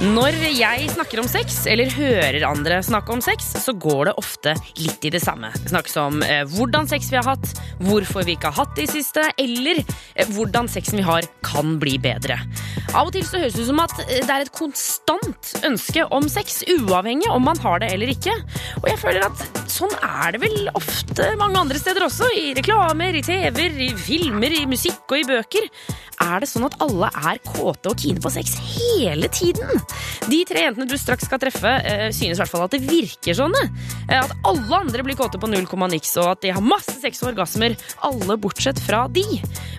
Når jeg snakker om sex, eller hører andre snakke om sex, så går det ofte litt i det samme. Det snakkes om eh, hvordan sex vi har hatt, hvorfor vi ikke har hatt det i siste, eller eh, hvordan sexen vi har, kan bli bedre. Av og til så høres det ut som at eh, det er et konstant ønske om sex, uavhengig om man har det eller ikke. Og jeg føler at sånn er det vel ofte mange andre steder også. I reklamer, i TV-er, i filmer, i musikk og i bøker. Er det sånn at alle er kåte og kine på sex hele tiden? De tre jentene du straks skal treffe, eh, synes i hvert fall at det virker sånn. eh. At alle andre blir kåte på null komma niks, og at de har masse sex og orgasmer. Alle bortsett fra de.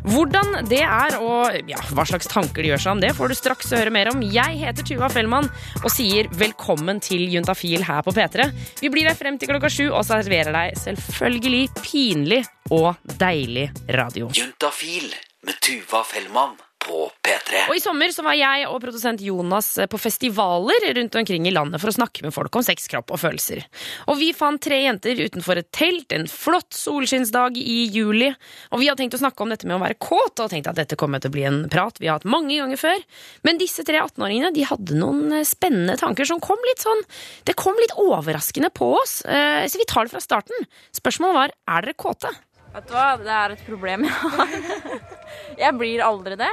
Hvordan det er, og ja, hva slags tanker de gjør seg om det, får du straks høre mer om. Jeg heter Tuva Fellmann og sier velkommen til Juntafil her på P3. Vi blir her frem til klokka sju og serverer deg selvfølgelig pinlig og deilig radio. Juntafil med Tuva Fellmann på P3. Og I sommer så var jeg og produsent Jonas på festivaler rundt omkring i landet for å snakke med folk om sex, kropp og følelser. Og Vi fant tre jenter utenfor et telt en flott solskinnsdag i juli. Og Vi hadde tenkt å snakke om dette med å være kåt, og tenkte at dette kommer til å bli en prat vi har hatt mange ganger før. Men disse tre 18-åringene de hadde noen eh, spennende tanker som kom litt sånn Det kom litt overraskende på oss. Eh, Så vi tar det fra starten. Spørsmålet var er dere kåte. Vet du hva, det er et problem jeg har. Jeg blir aldri det.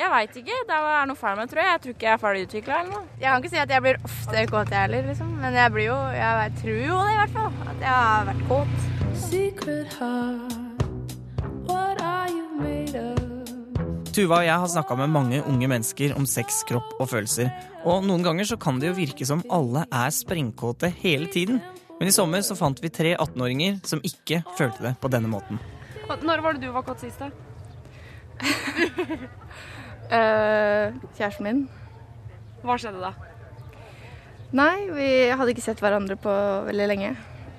Jeg veit ikke. Det er noe feil med det, tror jeg. Jeg tror ikke jeg er ferdig utvikla eller noe. Jeg kan ikke si at jeg blir ofte kåt, jeg heller, liksom. Men jeg blir jo Jeg vet- tror jo det, i hvert fall. At jeg har vært kåt. Tuva og jeg har snakka med mange unge mennesker om sex, kropp og følelser. Og noen ganger så kan det jo virke som alle er sprengkåte hele tiden. Men i sommer så fant vi tre 18-åringer som ikke følte det på denne måten. Når var det du var kåt sist? da? Eh, kjæresten min. Hva skjedde da? Nei, vi hadde ikke sett hverandre på veldig lenge.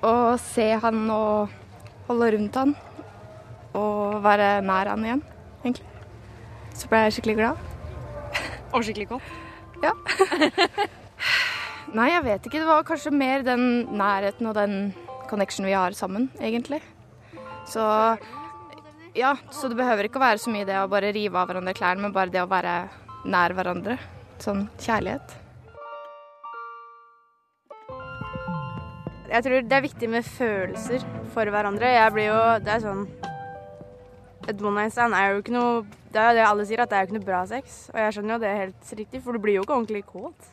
Å se han og holde rundt han og være nær han igjen, egentlig. Så ble jeg skikkelig glad. Og skikkelig kåt? Ja. Nei, jeg vet ikke. Det var kanskje mer den nærheten og den connection vi har sammen, egentlig. Så ja, så det behøver ikke å være så mye det å bare rive av hverandre klærne, men bare det å være nær hverandre. Sånn kjærlighet. Jeg tror det er viktig med følelser for hverandre. Jeg blir jo Det er sånn Et one night stand er jo ikke noe Det er jo det alle sier, at det er jo ikke noe bra sex. Og jeg skjønner jo det helt riktig, for du blir jo ikke ordentlig kåt.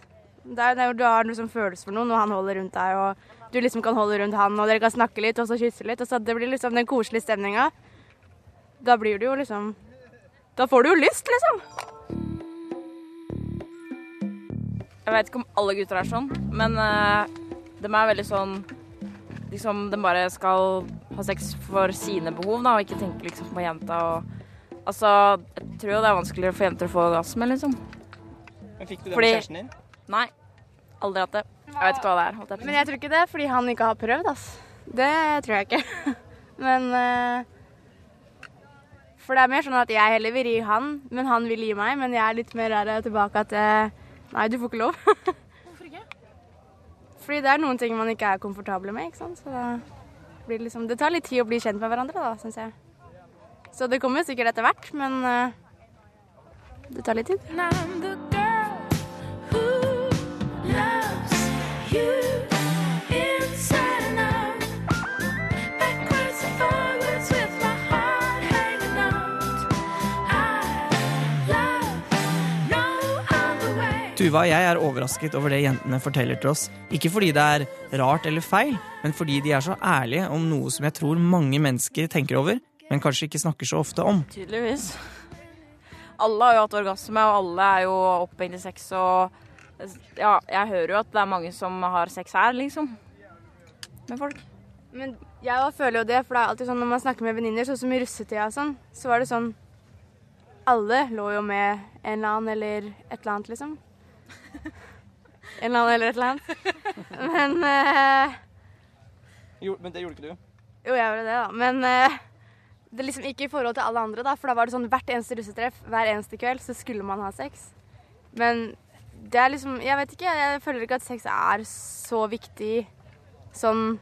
Det er, jo, du har liksom følelse for noen, og han holder rundt deg, og du liksom kan holde rundt han, og dere kan snakke litt, og så kysse litt, og så det blir liksom den koselige stemninga. Da blir du jo liksom Da får du jo lyst, liksom. Jeg vet ikke om alle gutter er sånn, men uh, de er veldig sånn Liksom, de bare skal ha sex for sine behov, da, og ikke tenke liksom på jenta og Altså, jeg tror jo det er vanskeligere for jenter å få orgasme, liksom. Men Fikk du det med Fordi- kjæresten din? Nei. Aldri hatt det. Jeg vet ikke hva det er. holdt jeg på. Men jeg tror ikke det fordi han ikke har prøvd, ass. Det tror jeg ikke. Men eh, For det er mer sånn at jeg heller vil gi han, men han vil gi meg. Men jeg er litt mer der tilbake at eh, Nei, du får ikke lov. Hvorfor ikke? Fordi det er noen ting man ikke er komfortable med, ikke sant. Så det, blir liksom Det tar litt tid å bli kjent med hverandre, da, syns jeg. Så det kommer sikkert etter hvert, men eh, det tar litt tid. Tuva og jeg er overrasket over det jentene forteller til oss. Ikke fordi det er rart eller feil, men fordi de er så ærlige om noe som jeg tror mange mennesker tenker over, men kanskje ikke snakker så ofte om. Tydeligvis. Alle har jo hatt orgasme, og alle er jo opphengt i sex, og ja, jeg hører jo at det er mange som har sex her, liksom. Med folk. Men jeg føler jo det, for det er alltid sånn når man snakker med venninner, sånn som i russetida og sånn, så var det sånn Alle lå jo med en eller annen eller et eller annet, liksom. En eller annen eller et eller annet. Men jo, men det gjorde ikke du? Jo, jeg gjorde det, da. Men eh, det er liksom ikke i forhold til alle andre, da. For da var det sånn hvert eneste russetreff, hver eneste kveld, så skulle man ha sex. Men det er liksom Jeg vet ikke, jeg føler ikke at sex er så viktig sånn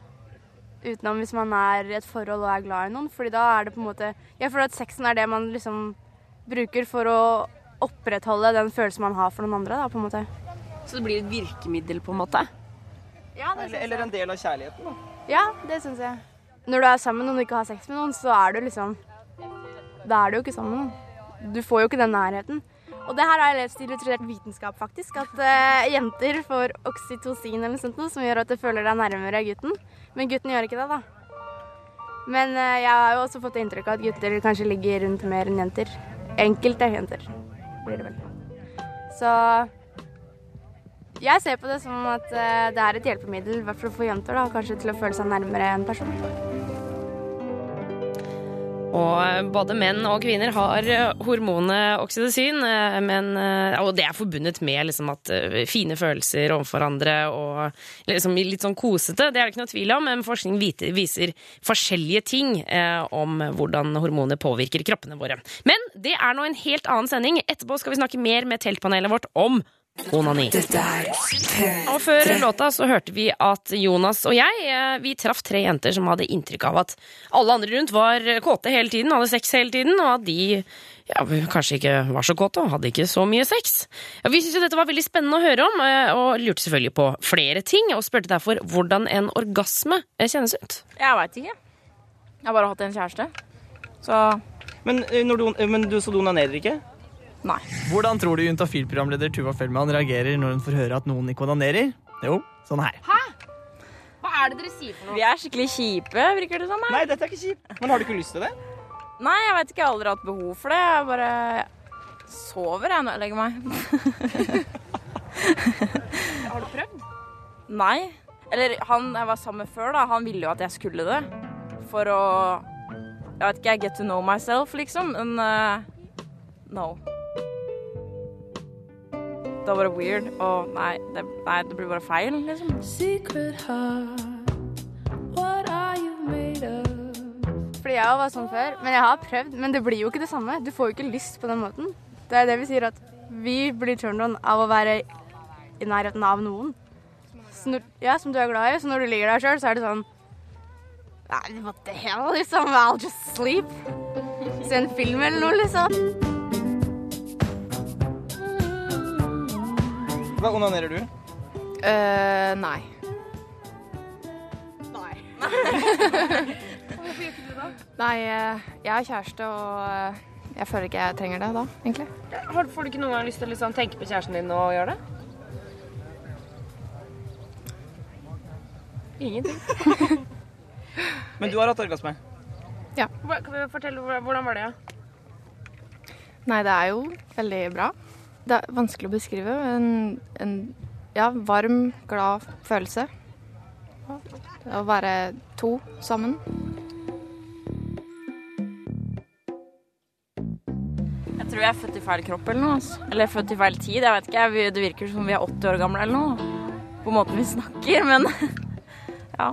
utenom hvis man er i et forhold og er glad i noen. Fordi da er det på en måte Jeg føler at sexen er det man liksom bruker for å opprettholde den følelsen man har for noen andre, da, på en måte. Så det blir et virkemiddel, på en måte? Ja, det Eller, eller en del av kjærligheten, da. Ja, det syns jeg. Når du er sammen med noen og ikke har sex med noen, så er du liksom Da er du jo ikke sammen med noen. Du får jo ikke den nærheten. Og det her har jeg lest i illustrert vitenskap, faktisk. At uh, jenter får oksytocin eller noe sånt noe, som gjør at du føler deg nærmere gutten. Men gutten gjør ikke det, da. Men uh, jeg har jo også fått inntrykk av at gutter kanskje ligger rundt mer enn jenter. Enkelte jenter blir det vel. Så jeg ser på det som at eh, det er et hjelpemiddel, for å få jenter, da, kanskje til å føle seg nærmere en person. Og eh, både menn og kvinner har eh, hormonet oksytocin, og det er forbundet med liksom at fine følelser overfor andre og liksom litt sånn kosete. Det er det ikke noe tvil om, men forskning viser forskjellige ting om hvordan hormonet påvirker kroppene våre. Men det er nå en helt annen sending. Etterpå skal vi snakke mer med teltpanelet vårt om onani. Og før låta så hørte vi at Jonas og jeg eh, vi traff tre jenter som hadde inntrykk av at alle andre rundt var kåte hele tiden, hadde sex hele tiden, og at de ja, kanskje ikke var så kåte og hadde ikke så mye sex. Ja, vi syntes jo dette var veldig spennende å høre om, eh, og lurte selvfølgelig på flere ting, og spurte derfor hvordan en orgasme eh, kjennes ut. Jeg veit ikke. Jeg har bare hatt en kjæreste. Så Men, når du, men du, så du onanerer ikke? Nei. Hvordan tror du Juntafil-programleder Tuva Fellmann reagerer når hun får høre at noen ikke onanerer? Jo, sånn her. Hæ? Hva er det dere sier for noe? Vi er skikkelig kjipe, virker det som. Nei, dette er ikke kjipt. Men har du ikke lyst til det? Nei, jeg veit ikke. Jeg har aldri hatt behov for det. Jeg bare sover jeg når jeg legger meg. Har du prøvd? Nei. Eller han jeg var sammen med før, da, han ville jo at jeg skulle det. For å Jeg vet ikke, get to know myself, liksom. Men uh, no. Det var vært weird. Og nei det, nei, det blir bare feil, liksom. Fordi jeg òg var sånn før, men jeg har prøvd. Men det blir jo ikke det samme. Du får jo ikke lyst på den måten. Det er det vi sier, at vi blir turned on av å være i nærheten av noen. Når, ja, som du er glad i. Så når du ligger der sjøl, så er det sånn Nei, what the hell, liksom? I'll just sleep. Se en film eller noe, liksom. Hva onanerer du? Uh, nei. Nei, nei, jeg har kjæreste, og eh, jeg føler ikke jeg trenger det da, egentlig. Får du ikke noen gang lyst til å liksom tenke på kjæresten din og gjøre det? Ingenting. Men du har hatt orgasme? Hva- Kan du fortelle hvordan hvordan var det? Ja? Nei, det er jo veldig bra. Det er vanskelig å beskrive. En, en ja, varm, glad følelse. Å være to sammen. Jeg tror jeg er født i feil kropp eller noe. Altså. Eller født i feil tid. Jeg vet ikke. Det virker som vi er 80 år gamle eller noe. På måten vi snakker, men ja.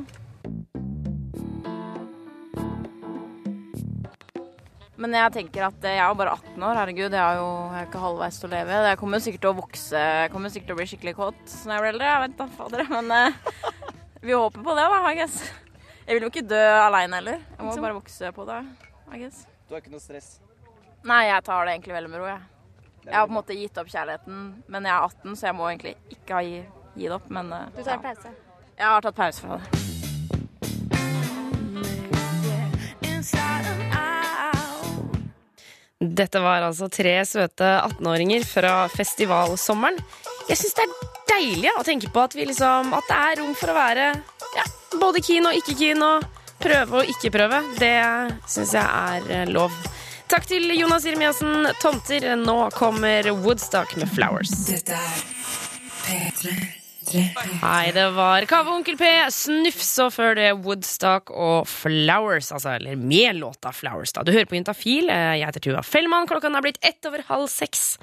Men jeg tenker at jeg er jo bare 18 år, herregud. Jeg har jo jeg ikke halvveis til å leve. Jeg kommer jo sikkert til å vokse, jeg kommer sikkert til å bli skikkelig kåt når jeg blir eldre. Jeg vet da fader. Men eh, vi håper på det, da, I guess. Jeg vil jo ikke dø aleine heller. Jeg må bare vokse på det, I guess. Du har ikke noe stress? Nei, jeg tar det egentlig veldig med ro, jeg. Jeg har på en måte gitt opp kjærligheten, men jeg er 18, så jeg må egentlig ikke ha gi, gi det opp. Men eh, Du tar en ja. pause. jeg har tatt pause fra det. Dette var altså tre søte 18-åringer fra festivalsommeren. Jeg syns det er deilig å tenke på at, liksom, at det er rom for å være ja, både keen og ikke keen, og prøve og ikke prøve. Det syns jeg er eh, lov. Takk til Jonas Irmiassen, Tomter. Nå kommer Woodstock med Flowers. Hei, det var Kave Onkel P, Snufs og før det Woodstock og Flowers. Altså, eller med låta Flowers, da. Du hører på Juntafil. Eh, Jeg heter Tuva Fellmann. Klokka er blitt ett over halv seks.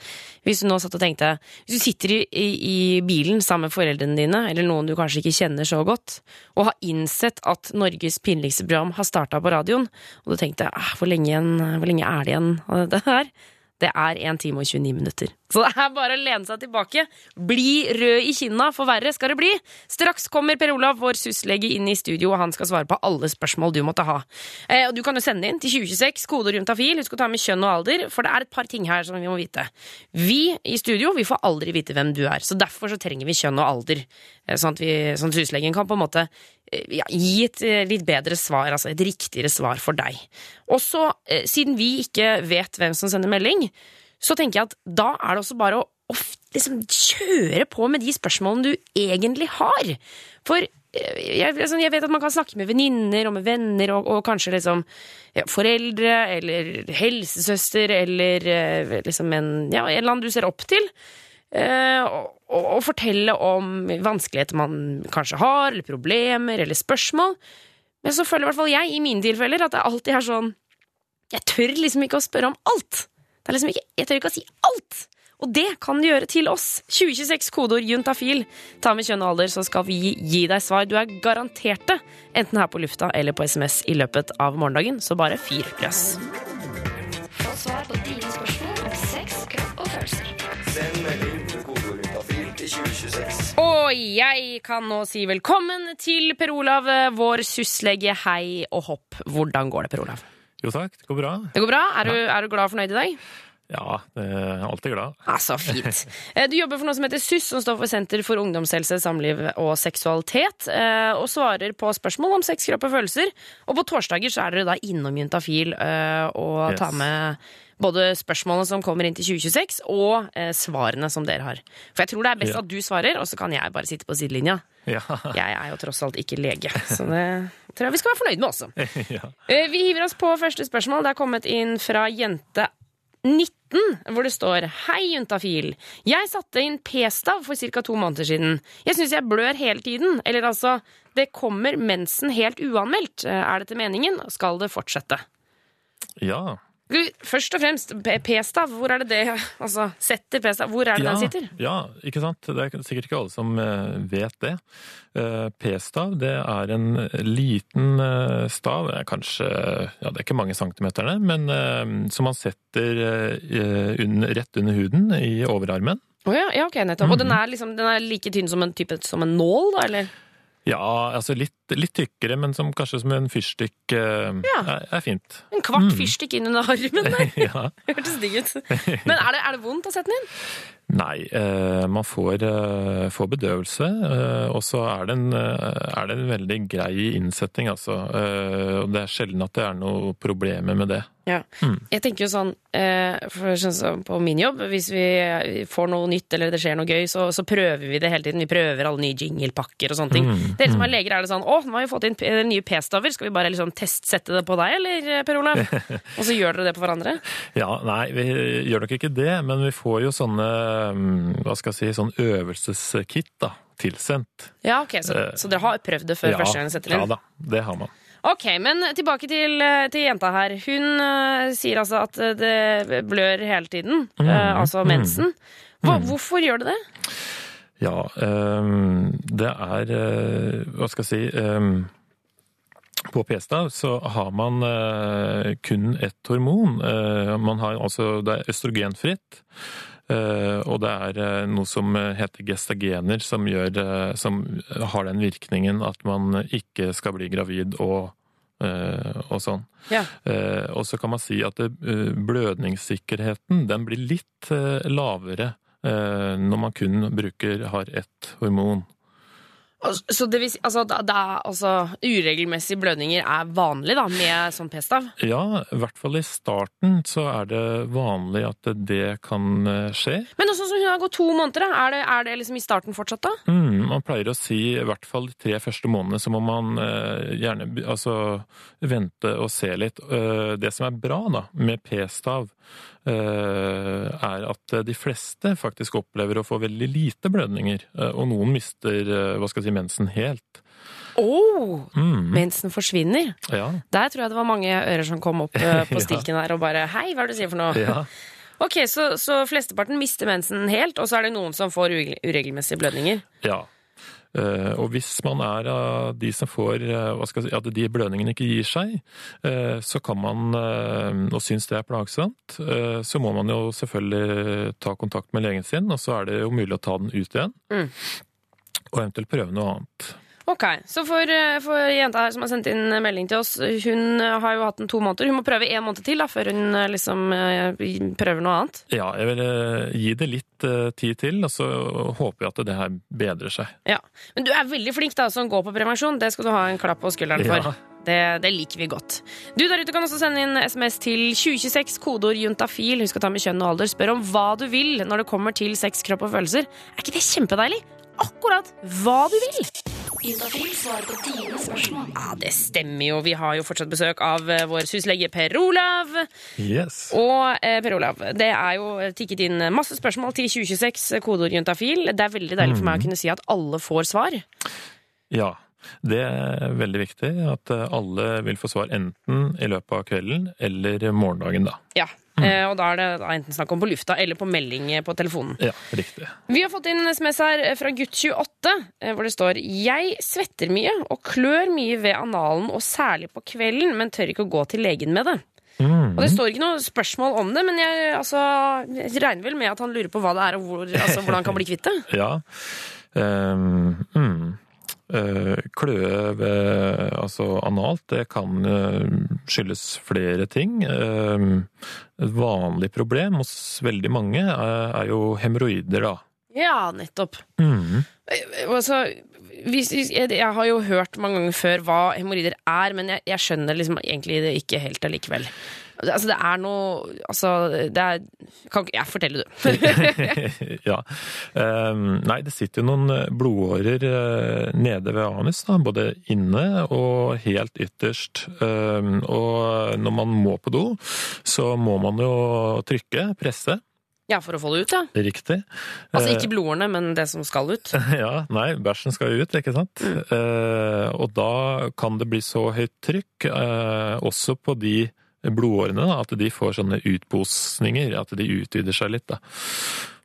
Hvis du nå satt og tenkte Hvis du sitter i, i, i bilen sammen med foreldrene dine, eller noen du kanskje ikke kjenner så godt, og har innsett at Norges pinligste program har starta på radioen, og du tenkte ah, hvor, lenge hvor lenge er det igjen av dette her? Det er 1 time og 29 minutter. Så det er bare å lene seg tilbake. Bli rød i kinna, for verre skal det bli. Straks kommer Per Olav, vår syslege, inn i studio, og han skal svare på alle spørsmål du måtte ha. Eh, og du kan jo sende inn til 2026, kode afil. Husk å ta med kjønn og alder, for det er et par ting her som vi må vite. Vi i studio vi får aldri vite hvem du er, så derfor så trenger vi kjønn og alder. Eh, sånn at, vi, sånn at syslegen kan på en måte ja, gi et eh, litt bedre svar, altså et riktigere svar for deg. Og så, eh, siden vi ikke vet hvem som sender melding, så tenker jeg at da er det også bare å, å liksom kjøre på med de spørsmålene du egentlig har. For eh, jeg, liksom, jeg vet at man kan snakke med venninner og med venner og, og kanskje liksom ja, foreldre eller helsesøster eller eh, liksom en, ja, en eller annen du ser opp til. Eh, og, og, fortelle om vanskeligheter man kanskje har, eller problemer eller spørsmål. Men så føler i hvert fall jeg i mine tilfeller at det alltid er sånn Jeg tør liksom ikke å spørre om alt. Det er liksom ikke, jeg tør ikke å si alt. Og det kan du gjøre til oss. 2026 kodeord juntafil. Ta med kjønn og alder, så skal vi gi deg svar. Du er garantert det, enten her på lufta eller på SMS i løpet av morgendagen. Så bare fyr løs. 2026. Og jeg kan nå si velkommen til Per Olav, vår syslege. Hei og hopp. Hvordan går det, Per Olav? Jo takk, det går bra. Det går bra? Er du, er du glad og fornøyd i dag? Ja, alltid glad. Ah, så fint. Eh, Du jobber for noe som heter SUS, som står for Senter for ungdomshelse, samliv og seksualitet, eh, og svarer på spørsmål om sex, kropp og følelser. Og på torsdager så er dere da innom Juntafil eh, og Yes. tar med både spørsmålene som kommer inn til 2026, og eh, svarene som dere har. For jeg tror det er best Ja. at du svarer, og så kan jeg bare sitte på sidelinja. Ja. Jeg er jo tross alt ikke lege, så det tror jeg vi skal være fornøyd med også. ja. Eh, Vi hiver oss på første spørsmål. Det er kommet inn fra jente 19, hvor det står Hei, juntafil. Jeg satte inn p-stav for ca. to måneder siden. Jeg syns jeg blør hele tiden. Eller altså, det kommer mensen helt uanmeldt. Eh, Er dette meningen? Skal det fortsette? ja. Først og fremst, p-stav. Hvor er det det Altså, setter p-stav. Hvor er det ja, den sitter? Ja, ikke sant. Det er sikkert ikke alle som eh, vet det. Eh, P-stav, det er en liten eh, stav, kanskje ja, det er ikke mange centimeterne, men som man setter under, rett under huden i overarmen. Å ja, ja, ok, nettopp. Mm. Og den er, liksom, den er like tynn som en, type, som en nål, da? Eller? Ja, altså litt, litt tykkere, men som kanskje som en fyrstikk eh, Ja. er, er fint. En kvart mm. fyrstikk innunder armen der. ja. Hørtes digg ut. Men er det, er det vondt å sette den inn? Nei, eh, man får, eh, får bedøvelse, eh, og så er er det en veldig grei innsetting, altså. Og det er sjelden at det er noe problemer med det. Ja. Mm. Jeg tenker jo sånn, for på min jobb, hvis vi får noe nytt eller det skjer noe gøy, så, så prøver vi det hele tiden. Vi prøver alle nye jinglepakker og sånne ting. Mm, Dere som mm. er leger, er det sånn å, nå har vi fått inn nye p-staver, skal vi bare liksom testsette det på deg, eller Per Olav? og så gjør dere det på hverandre? Ja, nei, vi gjør nok ikke det, men vi får jo sånne, hva skal jeg si, sånn øvelseskit da, tilsendt. Ja, ok, så, Eh, så dere har prøvd det før første gang dere setter Ja da, det har man. Ok, men tilbake til, eh, til jenta her. Hun uh, sier altså at eh, det blør hele tiden, Mm, uh, altså mm. mensen. Hva, Mm. Hvorfor gjør det det? Ja, um, det er uh, Hva skal jeg si um, På p-stav så har man eh, kun ett hormon. Eh, man har altså Det er østrogenfritt. Eh, og det er eh, noe som heter gestagener, som, gjør, eh, som har den virkningen at man ikke skal bli gravid og, og sånn. Ja. Og så kan man si at blødningssikkerheten den blir litt lavere når man kun bruker, har ett hormon. Så det vil si, altså, da, da, altså, uregelmessige blødninger er vanlig da, med sånn p-stav? Ja, i hvert fall i starten så er det vanlig at det kan eh, skje. Men også som hun har gått to måneder, da, er det, er det liksom i starten fortsatt da? Mm, man pleier å si i hvert fall de tre første månedene så må man eh, gjerne altså, vente og se litt. Eh, det som er bra da, med p-stav, er at de fleste faktisk opplever å få veldig lite blødninger. eh, og noen mister eh, hva skal jeg si, mensen helt. Oh, Mm, mensen forsvinner. ja, Der tror jeg det var mange ører som kom opp eh, på stilken der og bare Hei, hva er det du sier for noe? ja. Ok, så, så flesteparten mister mensen helt, og så er det noen som får uregelmessige blødninger. ja. Eh, Og hvis man er av de som får eh, si, At de blødningene ikke gir seg, eh, så kan man, og syns det er plagsomt, så må man jo selvfølgelig ta kontakt med legen sin, og så er det jo mulig å ta den ut igjen. Mm. Og eventuelt prøve noe annet. Ok, Så for, eh, for jenta her som har sendt inn melding til oss, hun eh, har jo hatt den to måneder. Hun må prøve en måned til da, før hun eh, liksom prøver noe annet. Ja, jeg vil gi det litt tid til, og så håper jeg at det her bedrer seg. Ja, Men du er veldig flink da, som går på prevensjon. Det skal du ha en klapp på skulderen for. Ja. Det, det liker vi godt. Du der ute kan også sende inn SMS til 2026, kodeord juntafil. Husk å ta med kjønn og alder. Spør om hva du vil når det kommer til sex, kropp og følelser. Er ikke det kjempedeilig? Akkurat hva du vil! Juntafil svarer på dine spørsmål. Ja, Det stemmer jo. Vi har jo fortsatt besøk av eh, vår syslege Per Olav. Yes. Og eh, Per Olav, det er jo tikket inn masse spørsmål til 2026, kodeord juntafil. Det er veldig deilig for meg å kunne si at alle får svar. Ja, det er veldig viktig at eh, alle vil få svar enten i løpet av kvelden eller morgendagen, da. Ja, Mm. Og da er det da enten snakk om på lufta eller på melding på telefonen. Ja, riktig. Vi har fått inn en SMS her fra gutt28, eh, hvor det står Jeg svetter mye og klør mye ved analen, og særlig på kvelden, men tør ikke å gå til legen med det. Mm. Og Det står ikke noe spørsmål om det, men jeg, altså, jeg regner vel med at han lurer på hva det er, og hvor, altså, hvordan han kan bli kvitt det. Ja. Um, mm. Eh, kløe ved altså analt, det kan eh, skyldes flere ting. Ehm, et vanlig problem hos veldig mange er, jo hemoroider, da. Ja, nettopp. Mm. Eh, Altså, jeg, har jo hørt mange ganger før hva hemoroider er, men jeg, jeg skjønner liksom egentlig det ikke helt allikevel. Altså, det er noe Altså, det er Kan jeg forteller, du? ja. Um, nei, det sitter jo noen eh, blodårer eh, nede ved anus, da, både inne og helt ytterst. Um, og når man må på do, så må man jo trykke, presse. Ja, for å få det ut, ja. Riktig. Altså Eh, ikke blodårene, men det som skal ut. Ja, nei, bæsjen skal jo ut, ikke sant? Eh, og da kan det bli så høyt trykk, eh, også på de blodårene, da, at de får sånne utposninger, at de utvider seg litt. Da.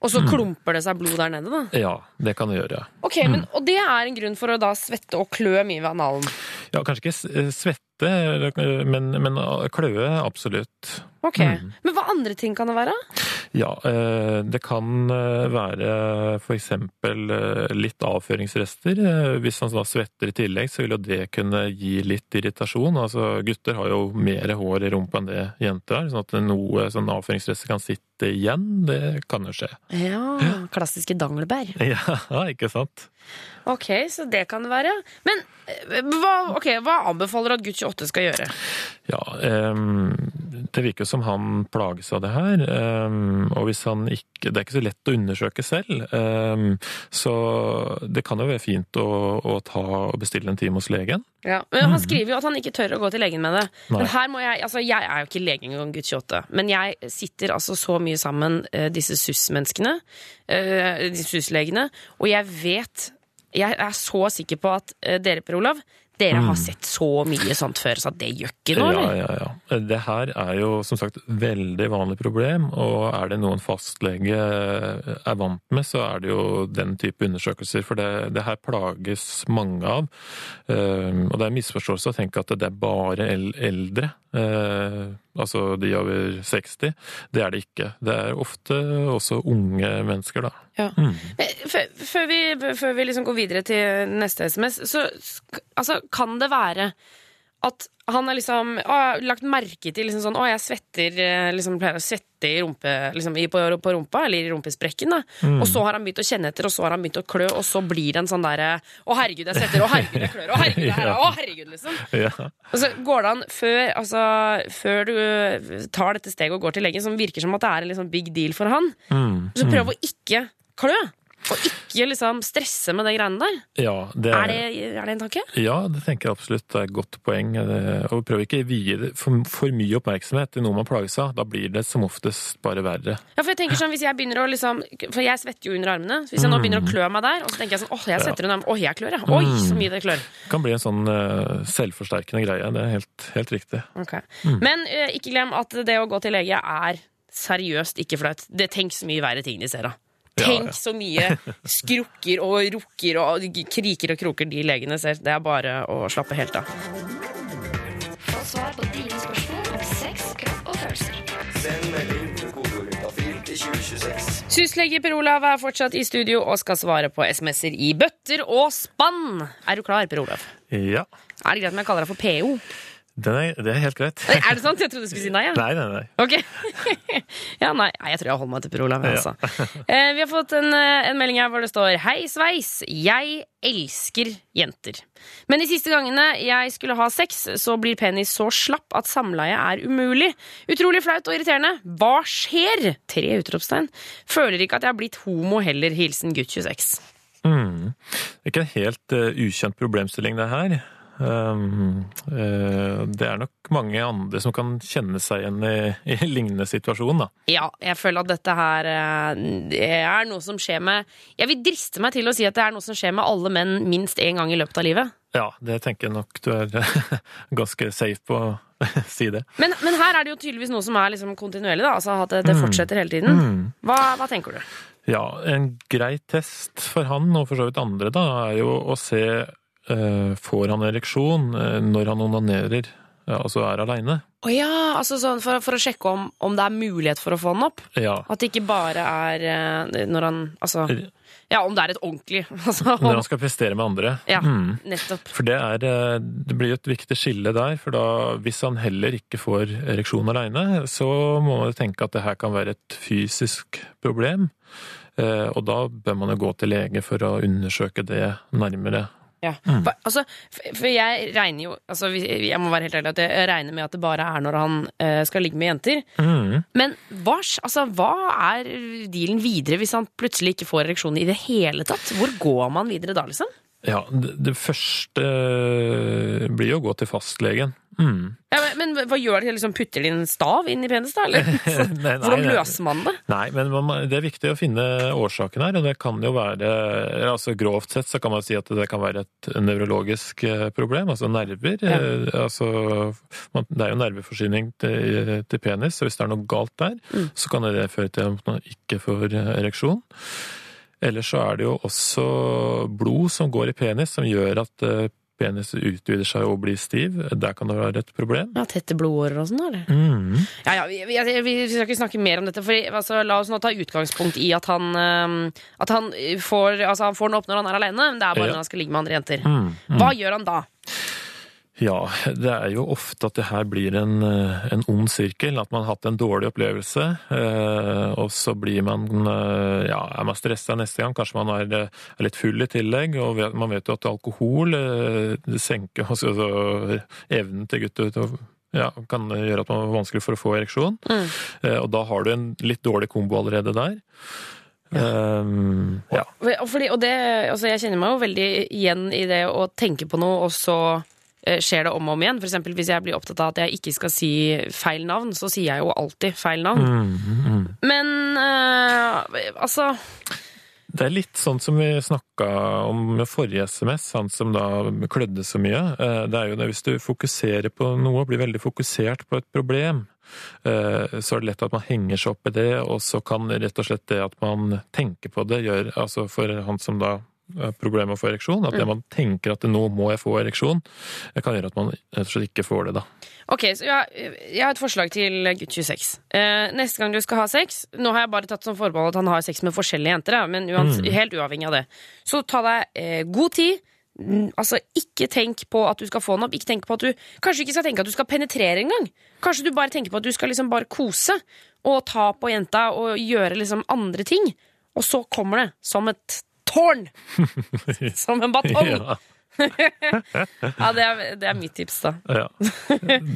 Og så klumper det seg blod der nede, da. Ja, det kan det gjøre. Ok, men, Og det er en grunn for å da svette og klø mye ved analen. Ja, kanskje ikke svette, eller- men, men kløe absolutt. Ok, Men hva andre ting kan det være? Ja, eh, det kan eh, være eksempel eh, litt avføringsrester. Hvis han da svetter i tillegg, så vil jo det kunne gi litt irritasjon. Altså, gutter har jo mer hår i rumpa enn det jenter har, sånn at noe sånn avføringsrester kan sitte igjen. Det kan jo skje. Ja, klassiske danglebær. Ja, ikke sant? Ok, så det kan det være. Men eh, hva, ok, hva anbefaler du at gutt 28 skal gjøre? Ja, um, det virker som han plages av det her. Um, og hvis han ikke Det er ikke så lett å undersøke selv. Um, så det kan jo være fint å, å ta og bestille en time hos legen. Ja, men Han skriver jo at han ikke tør å gå til legen med det. Nei. Men her må Jeg altså jeg er jo ikke lege engang, gutt 28, men jeg sitter altså så mye sammen eh, disse SUS-menneskene, eh, disse SUS-legene, og jeg vet Jeg er så sikker på at eh, dere, Per Olav, dere har sett så mye sånt før, så det gjør ikke noe, Ja, ja, ja. Det her er jo som sagt veldig vanlig problem, og er det noen fastlege er vant med, så er det jo den type undersøkelser. For det, det her plages mange av. Og det er misforståelse å tenke at det er bare eldre, eh, altså de over 60. Det er det ikke. Det er ofte også unge mennesker, da. Ja. Mm. Eh, Før, før vi, før vi liksom går videre til neste SMS, så altså, kan det være at han har liksom å, lagt merke til liksom sånn Å, jeg svetter eh, liksom pleier å svette i rumpe, liksom, i, på, på rumpa, eller i rumpesprekken, da. Mm. Og så har han begynt å kjenne etter, og så har han begynt å klø, og så blir det en sånn derre Å, herregud, jeg svetter. Å, herregud, jeg klør. Å, herregud, jeg, Å, herregud, liksom. Ja. Og så går det an, før, altså, før du tar dette steget og går til legen, som virker som at det er en liksom big deal for han, Mm. så prøv å ikke klø. Og ikke liksom stresse med de greiene der. Ja, det Er det, er det en tanke? Ja, det tenker jeg absolutt det er et godt poeng. Og prøv ikke å vie det for, for mye oppmerksomhet til noe man plages av. Da blir det som oftest bare verre. Ja, for jeg tenker sånn, hvis jeg begynner å liksom For jeg svetter jo under armene. Hvis jeg nå begynner å klø meg der, og så tenker jeg sånn åh, jeg svetter under armene. Åh, jeg klør, ja. Oi, så mye det klør. Det kan bli en sånn uh, selvforsterkende greie. Det er helt, helt riktig. Ok. Men uh, ikke glem at det å gå til lege er seriøst ikke flaut. Det tenks mye verre ting de ser av. Tenk ja. så mye skrukker og rukker og kriker og kroker de legene ser. Det er bare å slappe helt av. Få svar på dine spørsmål om sex, kropp og følelser. Send melding med kodeord til 2026. Syslege Per Olav er fortsatt i studio og skal svare på SMS-er i bøtter og spann. Er du klar, Per Olav? Ja, Er det greit om jeg kaller deg for PO? Er, det er helt greit. Er det sant? Jeg trodde du skulle si nei. Ja. Nei, nei, nei. Ok. ja, nei, jeg tror jeg holder meg til Per Olav. Ja. Altså. Eh, vi har fått en, eh, en melding her hvor det står Hei, sveis. Jeg elsker jenter. Men de siste gangene jeg skulle ha sex, så blir penis så slapp at samleie er umulig. Utrolig flaut og irriterende. Hva skjer? Tre utropstegn. Føler ikke at jeg har blitt homo heller. Hilsen gutt 26. Mm. Det er ikke en helt uh, ukjent problemstilling, det her. Um, eh, det er nok mange andre som kan kjenne seg igjen i, i lignende situasjon, da. Ja, jeg føler at dette her eh, det er noe som skjer med Jeg vil driste meg til å si at det er noe som skjer med alle menn minst én gang i løpet av livet. Ja, det tenker jeg nok du er ganske safe på å si det. Men, men her er det jo tydeligvis noe som er liksom kontinuerlig, da. Altså at det, det fortsetter hele tiden. Mm. Hva, hva tenker du? Ja, en grei test for han, og for så vidt andre, da, er jo å se Får han ereksjon eh, når han onanerer, ja, altså er aleine? Å ja, altså sånn for, for å sjekke om, om det er mulighet for å få den opp? Ja. At det ikke bare er eh, når han Altså Ja, om det er et ordentlig altså, Når han skal prestere med andre. Ja, Mm. nettopp. For det, er, eh, det blir jo et viktig skille der, for da, hvis han heller ikke får ereksjon aleine, så må man tenke at det her kan være et fysisk problem. Eh, Og da bør man jo gå til lege for å undersøke det nærmere. Ja. For, altså, for for jeg regner jo altså, Jeg må være helt ærlig at jeg regner med at det bare er når han uh, skal ligge med jenter. Mm. Men hva, altså, hva er dealen videre hvis han plutselig ikke får ereksjon i det hele tatt? Hvor går man videre da, liksom? Ja, det, det første eh, blir jo å gå til fastlegen. Mm. Ja, men, men hva gjør de? Liksom putter de en stav inn i penis, da? Eller? Nei, nei, Hvordan løser man det? Nei, men man, det er viktig å finne årsaken her, og det kan jo være altså Grovt sett så kan man si at det kan være et nevrologisk eh, problem, altså nerver. Ja. Eh, Altså, man, det er jo nerveforsyning til, til penis, så hvis det er noe galt der, Mm. så kan det føre til at man ikke får eh, ereksjon. Ellers så er det jo også blod som går i penis, som gjør at penis utvider seg og blir stiv. Der kan det være et problem. Ja, Tette blodårer og sånn, eller? Mm. Ja, ja, vi, vi, vi skal ikke snakke mer om dette. For, altså, la oss nå ta utgangspunkt i at han, at han, får, altså, han får den opp når han er alene. Men det er bare Ja. når han skal ligge med andre jenter. Mm. Mm. Hva gjør han da? Ja, det er jo ofte at det her blir en, eh, en ond sirkel. At man har hatt en dårlig opplevelse, eh, og så blir man eh, ja, er man stressa neste gang. Kanskje man er, litt full i tillegg. Og man vet jo at alkohol det senker altså, altså, evnen til gutter til å ja, kan gjøre at man er vanskelig for å få ereksjon. Mm. Og da har du en litt dårlig kombo allerede der. Um, ja. Fordi, og det, altså jeg kjenner meg jo veldig igjen i det å tenke på noe, og så skjer det om og om igjen. Eksempel hvis jeg blir opptatt av at jeg ikke skal si feil navn, så sier jeg jo alltid feil navn. Mm, mm. Men eh, altså Det er litt sånn som vi snakka om med forrige SMS, han som da klødde så mye. Eh, Det er jo det hvis du fokuserer på noe, blir veldig fokusert på et problem, eh, så er det lett at man henger seg opp i det, og så kan rett og slett det at man tenker på det, gjøre Altså for han som da problemer med å få ereksjon, at det Mm. man tenker at nå må jeg få ereksjon, kan gjøre at man rett og slett ikke får det, da. Ok, så jeg, jeg har et forslag til gutt 26. Eh, neste gang du skal ha sex Nå har jeg bare tatt som forbehold at han har sex med forskjellige jenter, da, men uans, Mm. helt uavhengig av det. Så ta deg eh, god tid. Mm, Altså, Ikke tenk på at du skal få den opp. Ikke tenk på at du Kanskje du ikke skal tenke at du skal penetrere engang. Kanskje du bare tenker på at du skal liksom bare kose og ta på jenta og gjøre liksom andre ting. Og så kommer det som et tårn! Som en batong! Ja, Ja, det er, det er mitt tips, da. ja.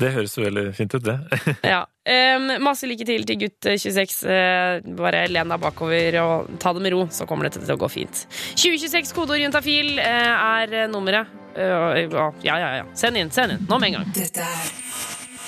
Det høres jo veldig fint ut, det. Ja. Um, masse lykke til til gutt 26. Uh, bare len deg bakover og ta det med ro, så kommer dette til å gå fint. 2026 kodeord juntafil uh, er nummeret. Uh, ja, ja, ja. Send inn, send inn. Nå med en gang. Dette er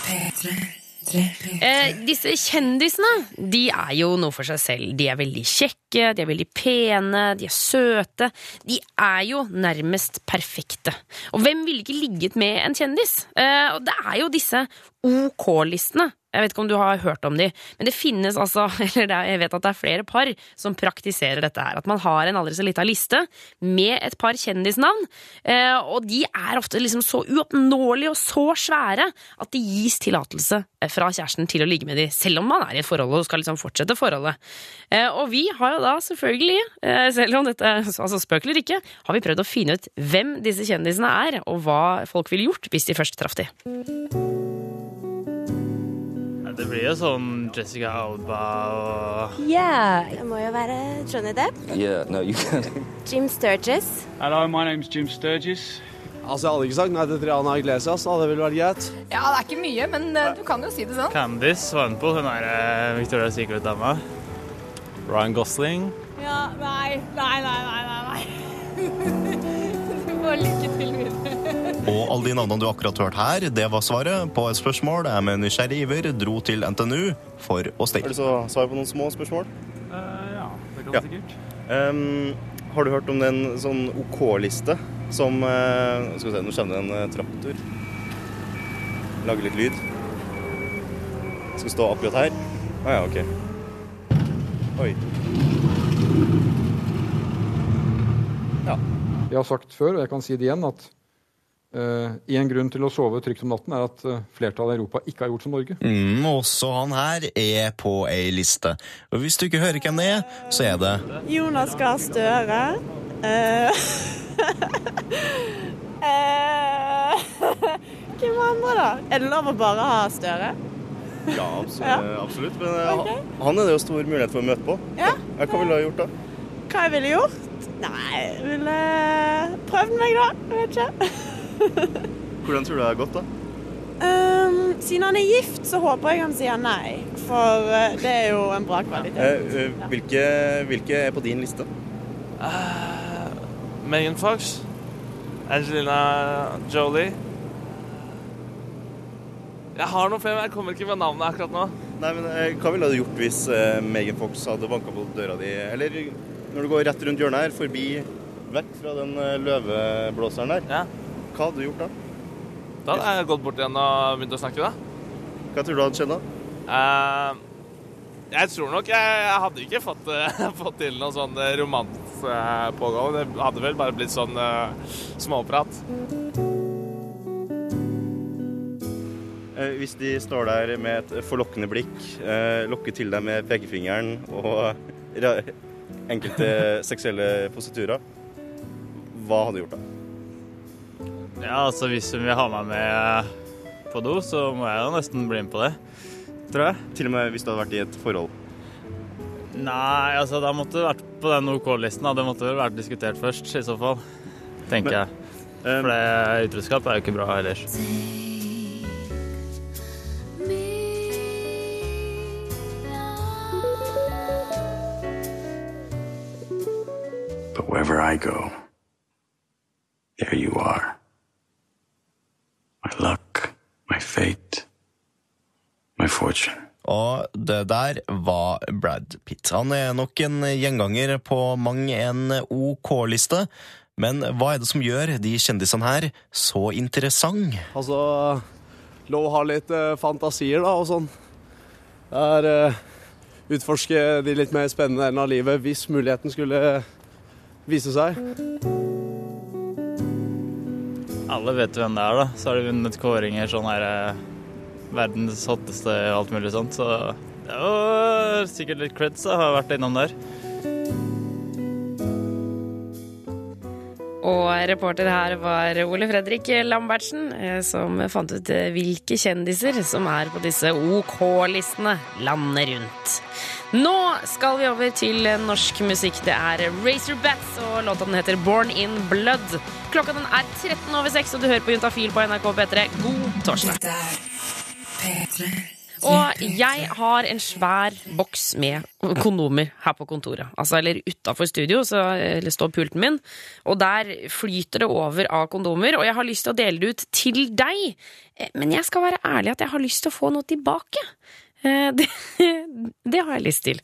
P3. Eh, disse kjendisene de er jo noe for seg selv. De er veldig kjekke, de er veldig pene, de er søte. De er jo nærmest perfekte. Og hvem ville ikke ligget med en kjendis? Eh, og det er jo disse OK-listene Jeg vet ikke om du har hørt om de, men det finnes altså, eller er, jeg vet at det er flere par som praktiserer dette her. At man har en aldri så lita liste med et par kjendisnavn, eh, og de er ofte liksom så uoppnåelige og så svære at det gis tillatelse fra kjæresten til å ligge med de, selv om man er i et forhold og skal liksom fortsette forholdet. Eh, og vi har jo da selvfølgelig, eh, selv om dette altså spøk eller ikke, har vi prøvd å finne ut hvem disse kjendisene er, og hva folk ville gjort hvis de først traff de. Det blir jo sånn Jessica Alba og Ja, det må jo være Johnny Depp. Yeah, no, you can. Jim Sturgis. Hello, my name's Jim Sturgis. Altså, Jeg hadde ikke sagt nei til Triana Iglesias. Det ville vært greit. Ja, det er ikke mye, men uh, du kan jo si det sånn. Candice var hun er uh, Victoria Secret-dama. Ryan Gosling. Ja, nei, nei, nei, nei, nei. får lykke til videre. Og alle de navnene du akkurat hørte her, det var svaret på et spørsmål jeg med nysgjerrig iver dro til NTNU for å stikke. Har du så svar på noen små spørsmål? ja, det kan Ja. sikkert. Um, har du hørt om den sånn OK-liste som uh, Skal vi se, nå kommer det en uh, traktor. Lager litt lyd. Skal stå akkurat her. Å ah, ja, OK. Oi. Jeg har sagt før, og jeg kan si det igjen, at uh, en grunn til å sove trygt om natten er at uh, flertallet i Europa ikke har gjort som Norge. Mm, også han her er på ei liste. Og hvis du ikke hører hvem det er, så er det Jonas Gahr Støre. Uh, eh, Hvem andre, da? Er det lov å bare ha Støre? Ja, absolutt. Ja. absolutt. Men okay. Han- er det jo stor mulighet for å møte på. Ja. Ja, Hva ville du ha gjort da? Hva jeg ville gjort? Nei, jeg ville prøvd meg, da. Jeg vet ikke. Hvordan tror du det har gått, da? Um, siden han er gift, så håper jeg han sier nei. For eh, det er jo en bra kvalitet. Uh, uh, hvilke, hvilke er på din liste? Megan Fox. Angelina Jolie. Jeg har noe flere, men jeg kommer ikke med navnet akkurat nå. Nei, men eh, Hva ville du gjort hvis eh, Megan Fox hadde banka på døra di? Eller når du går rett rundt hjørnet her, forbi vekk fra den eh, løveblåseren der. Hva hadde du gjort da? Da hadde jeg gått bort igjen og begynt å snakke, da. Hva tror du hadde skjedd da? Uh, jeg tror nok jeg, jeg hadde ikke fått, eh, fått til noe sånn romans eh, pågående. Det hadde vel bare blitt sånn uh, småprat. Hvis de står der med et forlokkende blikk, lokker til deg med pekefingeren og enkelte seksuelle positurer, hva hadde du gjort da? Ja, altså hvis hun vil ha meg med på do, så må jeg jo nesten bli med på det. Tror jeg. Til og med hvis du hadde vært i et forhold? Nei, altså da måtte det vært på den OK-listen. OK Det måtte vel vært diskutert først, i så fall. Tenker jeg. For det utroskap er jo ikke bra ellers. Wherever I go, there you are. My luck, my fate, my fortune. Og det der var Brad Pitt. Han er nok en gjenganger på mang en OK-liste. Men hva er det som gjør de kjendisene her så interessant? Altså, lov å ha litt eh, fantasier, da, og sånn. Det er uh, Utforske de litt mer spennende delene av livet hvis muligheten skulle vise seg. Alle vet hvem det er, da. Så har de vunnet kåringer sånn her eh, Verdens hotteste og alt mulig sånt. Så det var sikkert litt creds å ha vært innom der. Og reporter her var Ole Fredrik Lambertsen, eh, som fant ut eh, hvilke kjendiser som er på disse OK-listene landet rundt. Nå skal vi over til norsk musikk. Det er Razorbats, og låta den heter Born in Blood. Klokka den er 13 over 6, og du hører på Juntafil på NRK P3. God torsdag. Og jeg har en svær boks med kondomer her på kontoret. Altså, eller utafor studio, så står pulten min. Og der flyter det over av kondomer, og jeg har lyst til å dele det ut til deg. Eh, Men jeg skal være ærlig at jeg har lyst til å få noe tilbake. Eh, Det, det har jeg lyst til.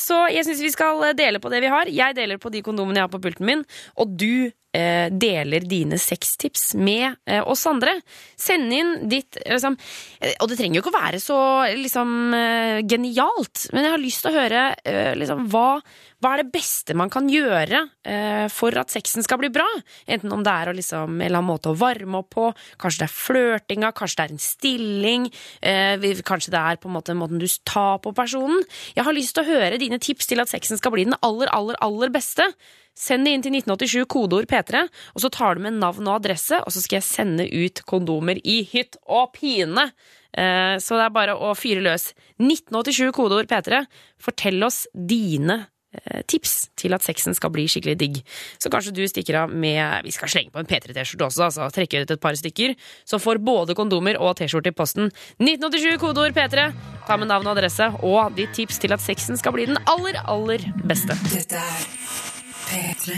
Så jeg syns vi skal dele på det vi har. Jeg deler på de kondomene jeg har på pulten min, og du deler dine sextips med eh, oss andre. Send inn ditt liksom, eh, Og det trenger jo ikke å være så liksom, eh, genialt, men jeg har lyst til å høre eh, liksom, hva, hva er det beste man kan gjøre eh, for at sexen skal bli bra? Enten om det er å liksom, en eller annen måte å varme opp på, kanskje det er flørtinga, kanskje det er en stilling, eh, kanskje det er på en måte måten du tar på personen. Jeg har lyst til å høre dine tips til at sexen skal bli den aller, aller, aller beste. Send det inn til 1987, kodeord P3, og så tar du med navn og adresse, og så skal jeg sende ut kondomer i hytt og pine. Eh, Så det er bare å fyre løs. 1987, kodeord P3. Fortell oss dine eh, tips til at sexen skal bli skikkelig digg. Så kanskje du stikker av med Vi skal slenge på en P3-T-skjorte også, altså. Trekke ut et par stykker. Så får både kondomer og T-skjorte i posten. 1987, kodeord P3. Ta med navn og adresse og ditt tips til at sexen skal bli den aller, aller beste. Dette er P3.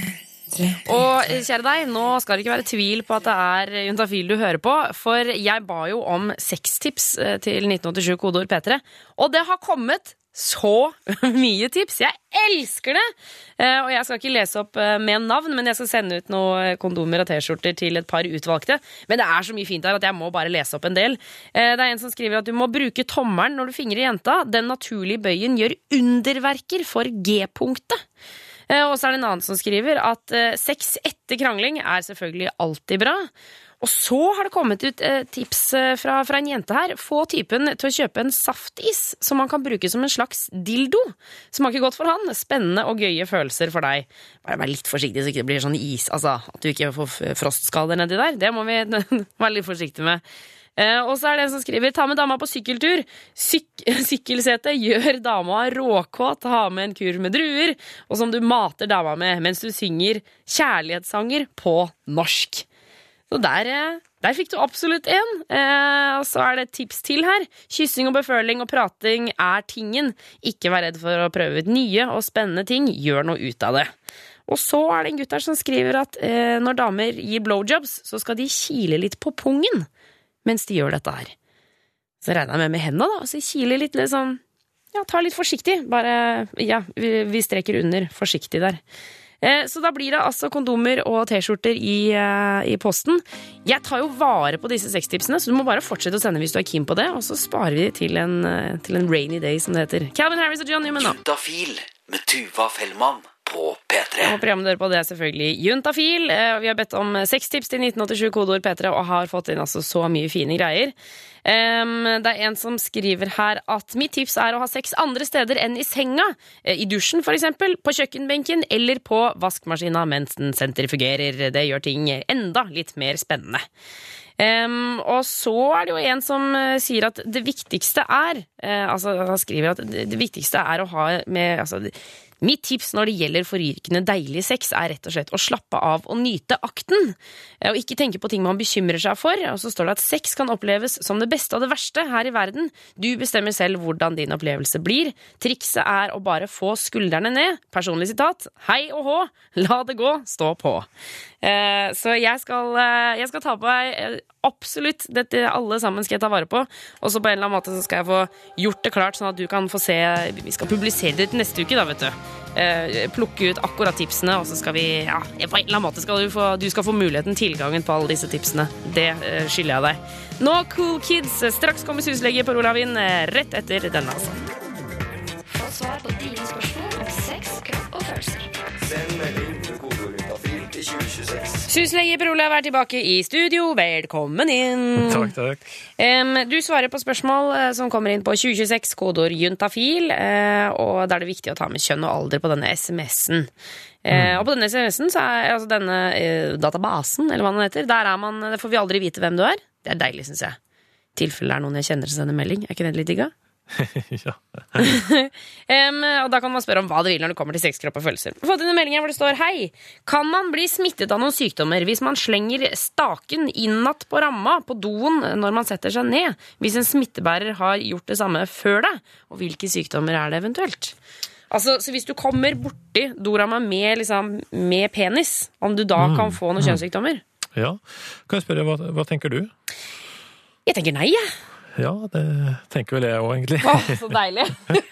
Og eh, kjære deg, nå skal det ikke være tvil på at det er Juntafil du hører på, for jeg ba jo om sextips eh, til 1987 kodeord P3, og det har kommet så mye tips! Jeg elsker det! Eh, Og jeg skal ikke lese opp eh, med navn, men jeg skal sende ut noen kondomer og T-skjorter til et par utvalgte. Men det er så mye fint her at jeg må bare lese opp en del. Eh, Det er en som skriver at du må bruke tommelen når du fingrer jenta. Den naturlige bøyen gjør underverker for G-punktet. Eh, Og så er det en annen som skriver at eh, sex etter krangling er selvfølgelig alltid bra. Og så har det kommet ut eh, tips fra, fra en jente her. Få typen til å kjøpe en saftis som man kan bruke som en slags dildo. Smaker godt for han. Spennende og gøye følelser for deg. Bare vær litt forsiktig så ikke det blir sånn is, altså at du ikke får frostskader nedi der. Det må vi være litt forsiktige med. Eh, og så er det en som skriver Ta med dama på sykkeltur. Syk sykkelsete gjør dama råkåt. Ha med en kurv med druer, og som du mater dama med mens du synger kjærlighetssanger på norsk. Så der, eh, der fikk du absolutt en. Eh, og så er det et tips til her. Kyssing og beføling og prating er tingen. Ikke vær redd for å prøve ut nye og spennende ting. Gjør noe ut av det. Og så er det en gutt her som skriver at eh, når damer gir blowjobs, så skal de kile litt på pungen mens de gjør dette her. Så regner jeg med med hendene, da. og så kiler litt sånn Ja, ta litt forsiktig. Bare Ja, vi, vi streker under forsiktig der. Eh, Så da blir det altså kondomer og T-skjorter i, eh, i posten. Jeg tar jo vare på disse sextipsene, så du må bare fortsette å sende hvis du er keen på det. Og så sparer vi til en, eh, til en rainy day, som det heter. Calvin Harris og John Newman, da. Juntafil med Tuva Fellmann på P3. Og programmet dere på det er selvfølgelig Juntafil. Eh, Vi har bedt om seks tips til 1987 kodeord P3 og har fått inn altså så mye fine greier. Det er en som skriver her at mitt tips er å ha sex andre steder enn i senga. Eh, I dusjen for eksempel, på kjøkkenbenken eller på vaskemaskina mens den sentrifugerer. Det gjør ting enda litt mer spennende. Um, og så er det jo en som eh, sier at det viktigste er uh, Altså, han skriver at det, det viktigste er å ha med altså, Mitt tips når det gjelder forrykende deilig sex, er rett og slett å slappe av og nyte akten. Eh, Og ikke tenke på ting man bekymrer seg for. Og så står det at sex kan oppleves som det beste og det verste her i verden. Du bestemmer selv hvordan din opplevelse blir. Trikset er å bare få skuldrene ned. Personlig sitat. Hei og hå, la det gå, stå på. Eh, Så jeg skal, eh, jeg skal ta på meg absolutt dette alle sammen skal jeg ta vare på. Og så på en eller annen måte så skal jeg få gjort det klart, sånn at du kan få se Vi skal publisere det til neste uke, da, vet du. Eh, plukke ut akkurat tipsene, og så skal vi Ja, på en eller annen måte skal du få, du skal få muligheten, tilgangen på alle disse tipsene. Det eh, skylder jeg deg. Nå Cool Kids. Straks kommer Suslege på Olavin eh, rett etter denne, altså. Få svar på dine spørsmål om sex, kropp og følelser. 2026. Syslege Per Olav er tilbake i studio. Velkommen inn. Takk, takk. Um, du svarer på spørsmål eh, som kommer inn på 2026, kodeord juntafil. Uh, og da er det viktig å ta med kjønn og alder på denne SMS-en. Mm. og på denne SMS-en, så altså denne eh, databasen, eller hva den heter, der er man, der får vi aldri vite hvem du er. Det er deilig, syns jeg. I tilfelle det er noen jeg kjenner som sender melding. Er ikke det litt digga? ja. Em, og da kan man spørre om hva det vil når det kommer til sex, kropp og følelser. Fått inn en melding hvor det står Hei, kan man bli smittet av noen sykdommer hvis man slenger staken innatt på ramma på doen når man setter seg ned? Hvis en smittebærer har gjort det samme før deg? Og hvilke sykdommer er det eventuelt? Altså, så Hvis du kommer borti doramma med, liksom, med penis, om du da Mm. kan få noen Mm. kjønnssykdommer? ja. Kan jeg spørre, hva, hva tenker du? Jeg tenker nei, jeg. Ja, det tenker vel jeg òg, egentlig. Åh, så deilig!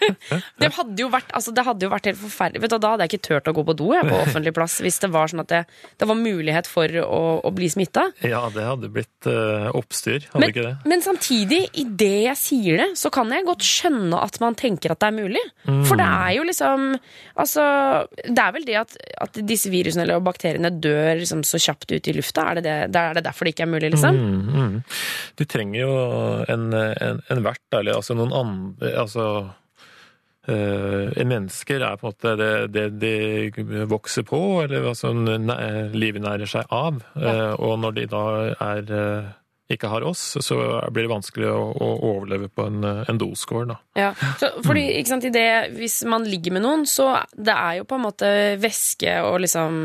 det, hadde jo vært, altså, det hadde jo vært helt forferdelig. Vet du, Da hadde jeg ikke turt å gå på do jeg, på offentlig plass hvis det var sånn at det, det var mulighet for å, å bli smitta. Ja, det hadde blitt uh, oppstyr, hadde Men, ikke det? men samtidig, idet jeg sier det, så kan jeg godt skjønne at man tenker at det er mulig. Mm. For det er jo liksom Altså, det er vel det at, at disse virusene eller bakteriene dør liksom så kjapt ut i lufta. Er det, det, det er det derfor det ikke er mulig, liksom? Mm, mm. Du trenger jo en, en, en vert, eller altså noen andre Altså eh, Mennesker er på en måte det, det de vokser på, eller altså livet nærer seg av. Eh, og når de da er eh, ikke har oss, så blir det vanskelig å, å overleve på en, en doskår, da. Ja, så, fordi ikke sant, i det, Hvis man ligger med noen, så det er jo på en måte væske og liksom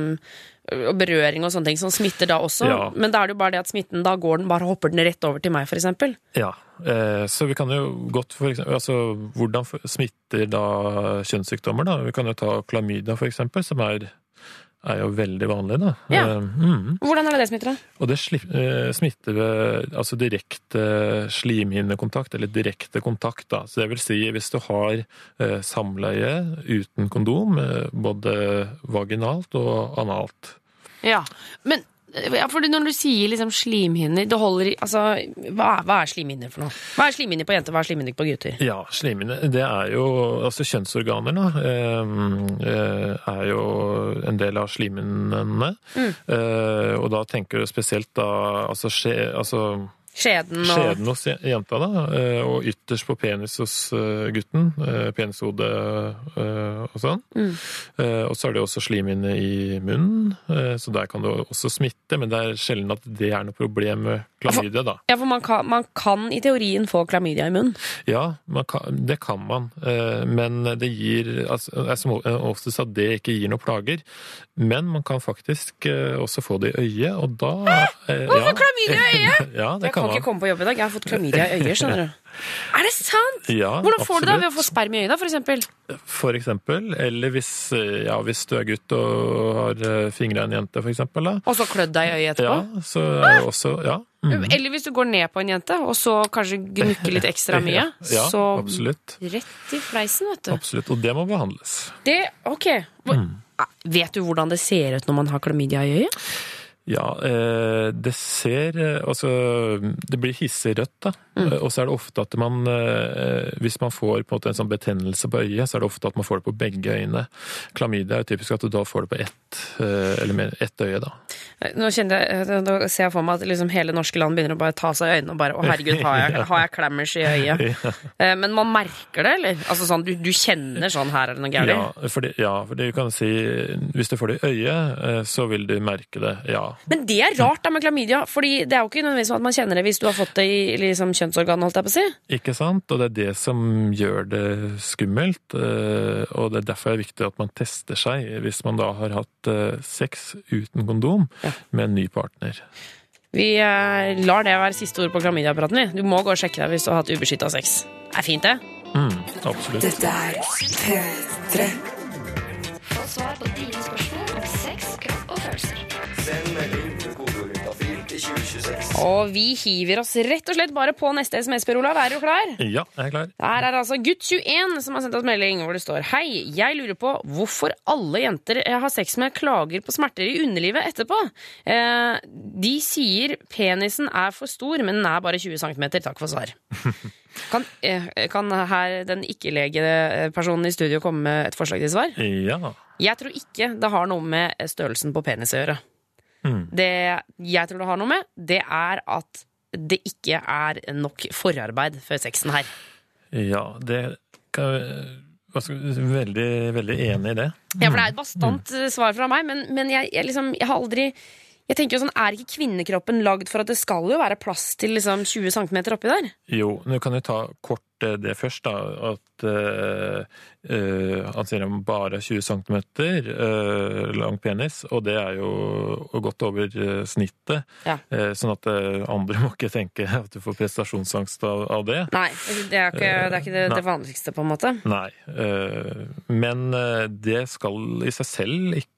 og berøring og sånne ting som smitter da også. Ja. Men da er det jo bare det at smitten da går den, bare hopper den rett over til meg, f.eks. Ja, eh, så vi kan jo godt for eksempel, altså Hvordan smitter da kjønnssykdommer? da? Vi kan jo ta klamydia, eksempel, som er, er jo veldig vanlig. da. Ja. Eh, mm. Hvordan er det det smitter, da? Og det eh, smitter ved altså direkte slimhinnekontakt, eller direkte kontakt. da. Så det vil si hvis du har eh, samleie uten kondom, både vaginalt og analt. Ja, men ja, for når du sier liksom slimhinner det holder altså, hva, hva er slimhinner for noe? Hva er slimhinner på jenter, hva er slimhinner på gutter? Ja, Slimhinner det er jo Altså kjønnsorganer, da, eh, eh, er jo en del av slimhinnene. Mm. Eh, og da tenker du spesielt da altså, skje, altså Skjeden og Skjeden hos jenta, da, eh, og ytterst på penis hos eh, gutten. eh, Penishode og sånn. Mm. Og så er det også slimhinne i munnen, så der kan det også smitte. Men det er sjelden at det er noe problem med klamydia, da. Ja, for man kan, man kan i teorien få klamydia i munnen. Ja, man kan, det kan man, men det gir altså, som oftest at det ikke gir noen plager. Men man kan faktisk også få det i øyet, og da Hvorfor ja. klamydia i øyet? Ja, det det kan kan ikke komme på jobb i dag, jeg har fått klamydia i øyet, skjønner du. Er det sant? Ja, Hvordan får du det? Ved å få sperm i da, for eksempel? For eksempel. Eller hvis, eh, ja, hvis du er gutt og har fingra fingre av en jente, for eksempel. Da. Og så klødd deg i øyet etterpå? Ja, så er det også Ja. Mm. Eller hvis du går ned på en jente, og så kanskje gnukker litt ekstra mye, Ja, så absolutt. rett i fleisen, vet du. Absolutt. Og det må behandles. Det, ok. Hvor, Ah, Vet du hvordan det ser ut når man har klamydia i øyet? Ja, eh, det ser eh, Altså, det blir hissig rødt, da. Mm. Eh, Og så er det ofte at man Hvis man får på en måte en sånn betennelse på øyet, så er det ofte at man får det på begge øyne. Klamydia er typisk at du da får det på ett, eller mer ett øye, da. Nå, kjenner jeg, nå ser jeg for meg at liksom hele norske land begynner å bare ta seg i øynene og bare Å, herregud, har jeg, har jeg klammers i øyet? Ja. Eh, Men man merker det, eller? Altså sånn, du, du kjenner sånn her er det noe gærent? Ja, fordi, ja, fordi du kan si Hvis du får det i øyet, eh, så vil du merke det, ja. Men det er rart da med klamydia, Fordi det er jo ikke nødvendigvis sånn at man kjenner det hvis du har fått det i liksom, kjønnsorganet, holdt jeg på å si. Ikke sant? Og det er det som gjør det skummelt. eh, Og det er derfor det er viktig at man tester seg hvis man da har hatt eh, sex uten kondom med en ny partner. Vi eh, lar det være siste ord på klamydiapraten, vi. Du må gå og sjekke deg hvis du har hatt ubeskytta sex. Det er fint, det. Mm, absolutt. Dette er P3. Få svar på dine spørsmål 2026. Og vi hiver oss rett og slett bare på neste SMS, Per Olav. Er du klar? Ja, jeg er klar. Der er altså gutt21 som har sendt oss melding hvor det står Hei, jeg lurer på hvorfor alle jenter jeg har sex med klager på smerter i underlivet etterpå. Eh, de sier penisen er for stor, men den er bare 20 cm. Takk for svar. Kan, eh, kan her den ikke-legepersonen i studio komme med et forslag til svar? Ja. Jeg tror ikke det har noe med størrelsen på penis å gjøre. Mm. Det jeg tror det har noe med, det er at det ikke er nok forarbeid før sexen her. Ja, det kan Veldig, veldig enig i det. Ja, for det er et bastant mm. svar fra meg, men, men jeg, jeg, liksom, jeg har aldri jeg tenker jo sånn, Er ikke kvinnekroppen lagd for at det skal jo være plass til liksom 20 cm oppi der? Jo, du kan jo ta kort eh, det først, da. At eh, eh, han sier han bare er 20 cm uh, lang penis, og det er jo godt over eh, snittet. Ja. Uh, sånn at eh, andre må ikke tenke at du får prestasjonsangst av, av det. Nei, det er ikke det, er ikke det, det vanligste, på en måte. Nei. eh, Men eh, det skal i seg selv ikke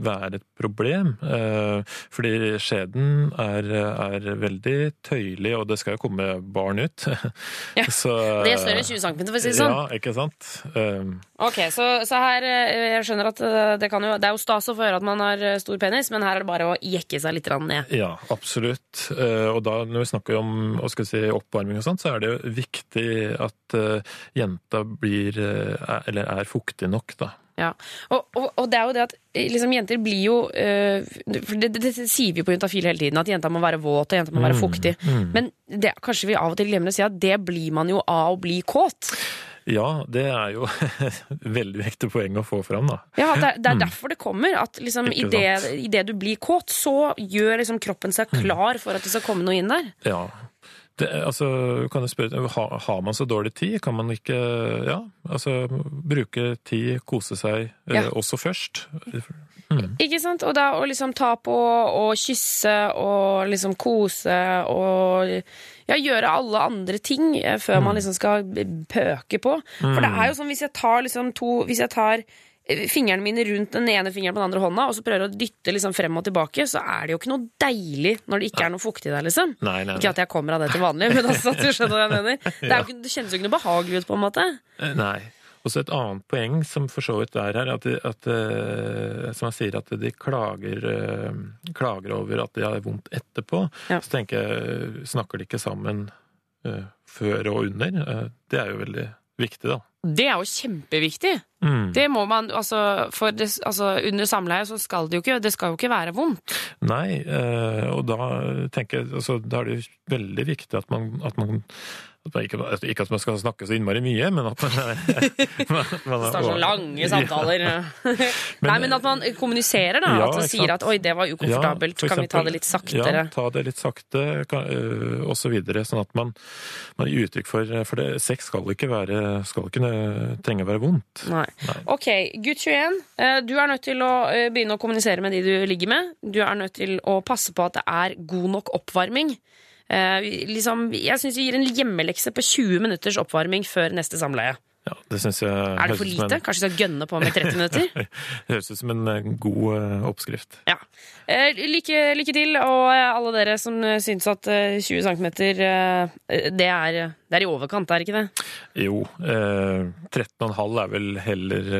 være et problem. eh, Fordi skjeden er, er veldig tøyelig, og det skal jo komme barn ut. Så, Det er større enn 20 cm, for å si det sånn. Ja, ikke sant? Um, Ok, så, så her eh, Jeg skjønner at eh, det, kan jo, det er jo stas å få høre at man har eh, stor penis, men her er det bare å jekke seg litt ned. Ja, absolutt. Og da når vi snakker om si, oppvarming og sånt, så er det jo viktig at jenta blir Eller er fuktig nok, da. Ja, og, og, og det er jo det at liksom, jenter blir jo eh, For det, det, det sier vi på Juntafil hele tiden, at jenta må være våt og jenta må være Mm, fuktig. mm. Men det, kanskje vi av og til glemmer å si at det blir man jo av å bli kåt. Ja, det er jo veldig viktig poeng å få fram, da. Ja, Det er, det er Mm. derfor det kommer. At liksom, idet i det du blir kåt, så gjør liksom kroppen seg Mm. klar for at det skal komme noe inn der. Ja. Det, altså, kan jeg spørre, har, har man så dårlig tid? Kan man ikke ja, altså, bruke tid, kose seg eh, også først? Mm. Ikke sant? Og da å liksom ta på og kysse og liksom kose og ja, gjøre alle andre ting før før man liksom skal pøke på. For det Mm. er jo sånn hvis jeg tar liksom to Hvis jeg tar eh, fingrene mine rundt den ene fingeren på den andre hånda, og så prøver å dytte liksom frem og tilbake, så er det jo ikke noe deilig når det ikke er noe fuktig der, liksom. Nei, nei, Ikke at jeg kommer av det til vanlig, men altså, at du skjønner hva jeg mener. Det, er ikke, det kjennes jo ikke noe behagelig ut, på en måte. Eh, Nei. Og så et annet poeng som for så vidt er her, at, de, at eh, som jeg sier, at de klager, eh, klager over at de har vondt etterpå. Så tenker jeg, snakker de ikke sammen før og under? Det er jo veldig viktig, da. Det er jo kjempeviktig. Mm. Det må man, altså, for det, altså, Under samleie så skal det jo ikke, det skal jo ikke være vondt. Nei, eh, og da tenker jeg altså, Da er det jo veldig viktig at man, at man ikke, ikke at man skal snakke så innmari mye, men at man man, man står sånn lange samtaler. Nei, men at man kommuniserer, da. Ja, at man sier at 'oi, det var ukomfortabelt', Ja, kan kan vi ta det litt saktere? Ja, ta det litt sakte, øh, og så videre. Sånn at man, man gir uttrykk for For det, sex skal ikke være Skal ikke nø- trenge å være vondt. Nei. Ok, gutt 21. eh, Du er nødt til å eh, begynne å kommunisere med de du ligger med. Du er nødt til å passe på at det er god nok oppvarming. Eh, liksom, jeg syns vi gir en hjemmelekse på 20 minutters oppvarming før neste samleie. Ja, det synes jeg Er det for lite? en-? Kanskje vi skal gønne på med 30 minutter? Det høres ut som en eh, god eh, oppskrift. Ja. Eh, lykke, lykke til, og alle dere som syns at eh, 20 cm det, er, det er i overkant, er det ikke det? Jo, eh, 13,5 er vel heller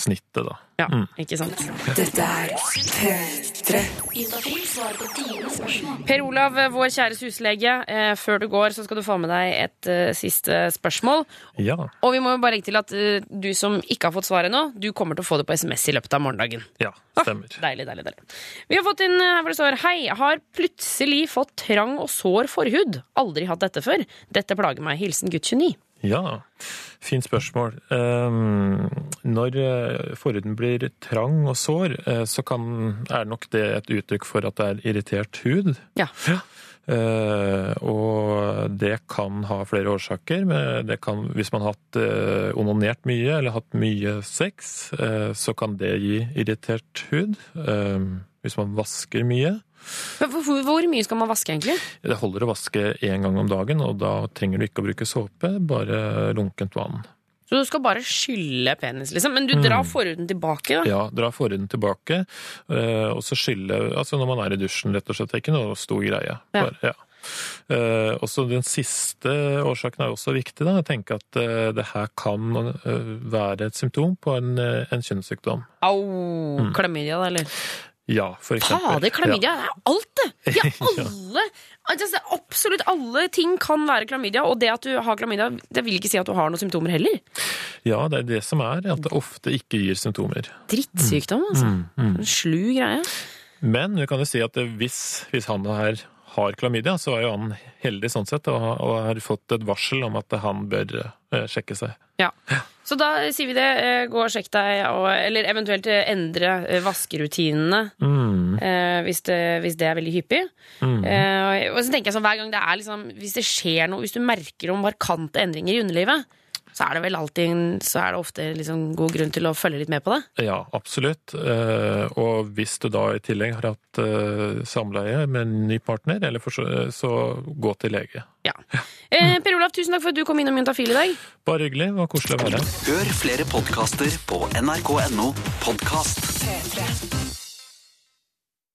snittet, da. Ja, Mm. ikke sant? Dette er P3. Juntafil svarer på dine spørsmål. Per Olav, vår kjære huslege, eh, før du går, så skal du få med deg et eh, siste spørsmål. Ja. Og vi må jo bare legge til at eh, du som ikke har fått svaret nå, du kommer til å få det på SMS i løpet av morgendagen. Ja, stemmer. Deilig, deilig, deilig. Vi har fått inn her hvor det står Hei, har plutselig fått trang og sår forhud. Aldri hatt dette før. Dette plager meg. Hilsen gutt 29. Ja, fint spørsmål. Ehm, når eh, forhuden blir trang og sår, eh, så kan, er nok det et uttrykk for at det er irritert hud. Ja. ja. og det kan ha flere årsaker. Det kan, hvis man har hatt eh, onanert mye eller hatt mye sex, eh, så kan det gi irritert hud. Eh, hvis man vasker mye. Hvor, hvor- mye skal man vaske, egentlig? Det holder å vaske én gang om dagen, og da trenger du ikke å bruke såpe, bare lunkent vann. Så du skal bare skylle penis, liksom. Men du Mm. drar forhuden tilbake, da. Ja, dra forhuden tilbake, eh, og så skylle Altså når man er i dusjen, rett og slett. Det er ikke noe stor greie. Ja. Bare, ja. Uh, også den siste årsaken er også viktig. da, Jeg tenker at uh, det her kan uh, være et symptom på en, en kjønnssykdom. Au! Mm. Klamydia, da, eller? Ja, for eksempel. Fader, klamydia! Ja. Er alt, det! Ja, alle! Altså, absolutt alle ting kan være klamydia, og det at du har klamydia, det vil ikke si at du har noen symptomer heller. ja, det er det som er, at det ofte ikke gir symptomer. Drittsykdom, altså. Mm, mm. En slu greie. Men vi kan jo si at hvis, hvis han her har klamydia, så er jo han heldig sånn sett, og, og har fått et varsel om at han bør eh, sjekke seg. Ja. Så da sier vi det. eh, Gå og sjekk deg, og, eller eventuelt eh, endre eh, vaskerutinene Mm. eh, hvis, det, hvis det er veldig hyppig. Mm. Eh, og så tenker jeg sånn, hver gang det er liksom, Hvis det skjer noe, hvis du merker om markante endringer i underlivet, så er det vel alltid så er det ofte liksom god grunn til å følge litt med på det. Ja, absolutt. Eh, og hvis du da i tillegg har hatt eh, samleie med en ny partner, eller for så, så gå til lege. Eh, per Olav, tusen takk for at du kom innom Juntafil i dag. Bare hyggelig. Det var koselig å være her. Hør flere podkaster på nrk.no podkast. P3.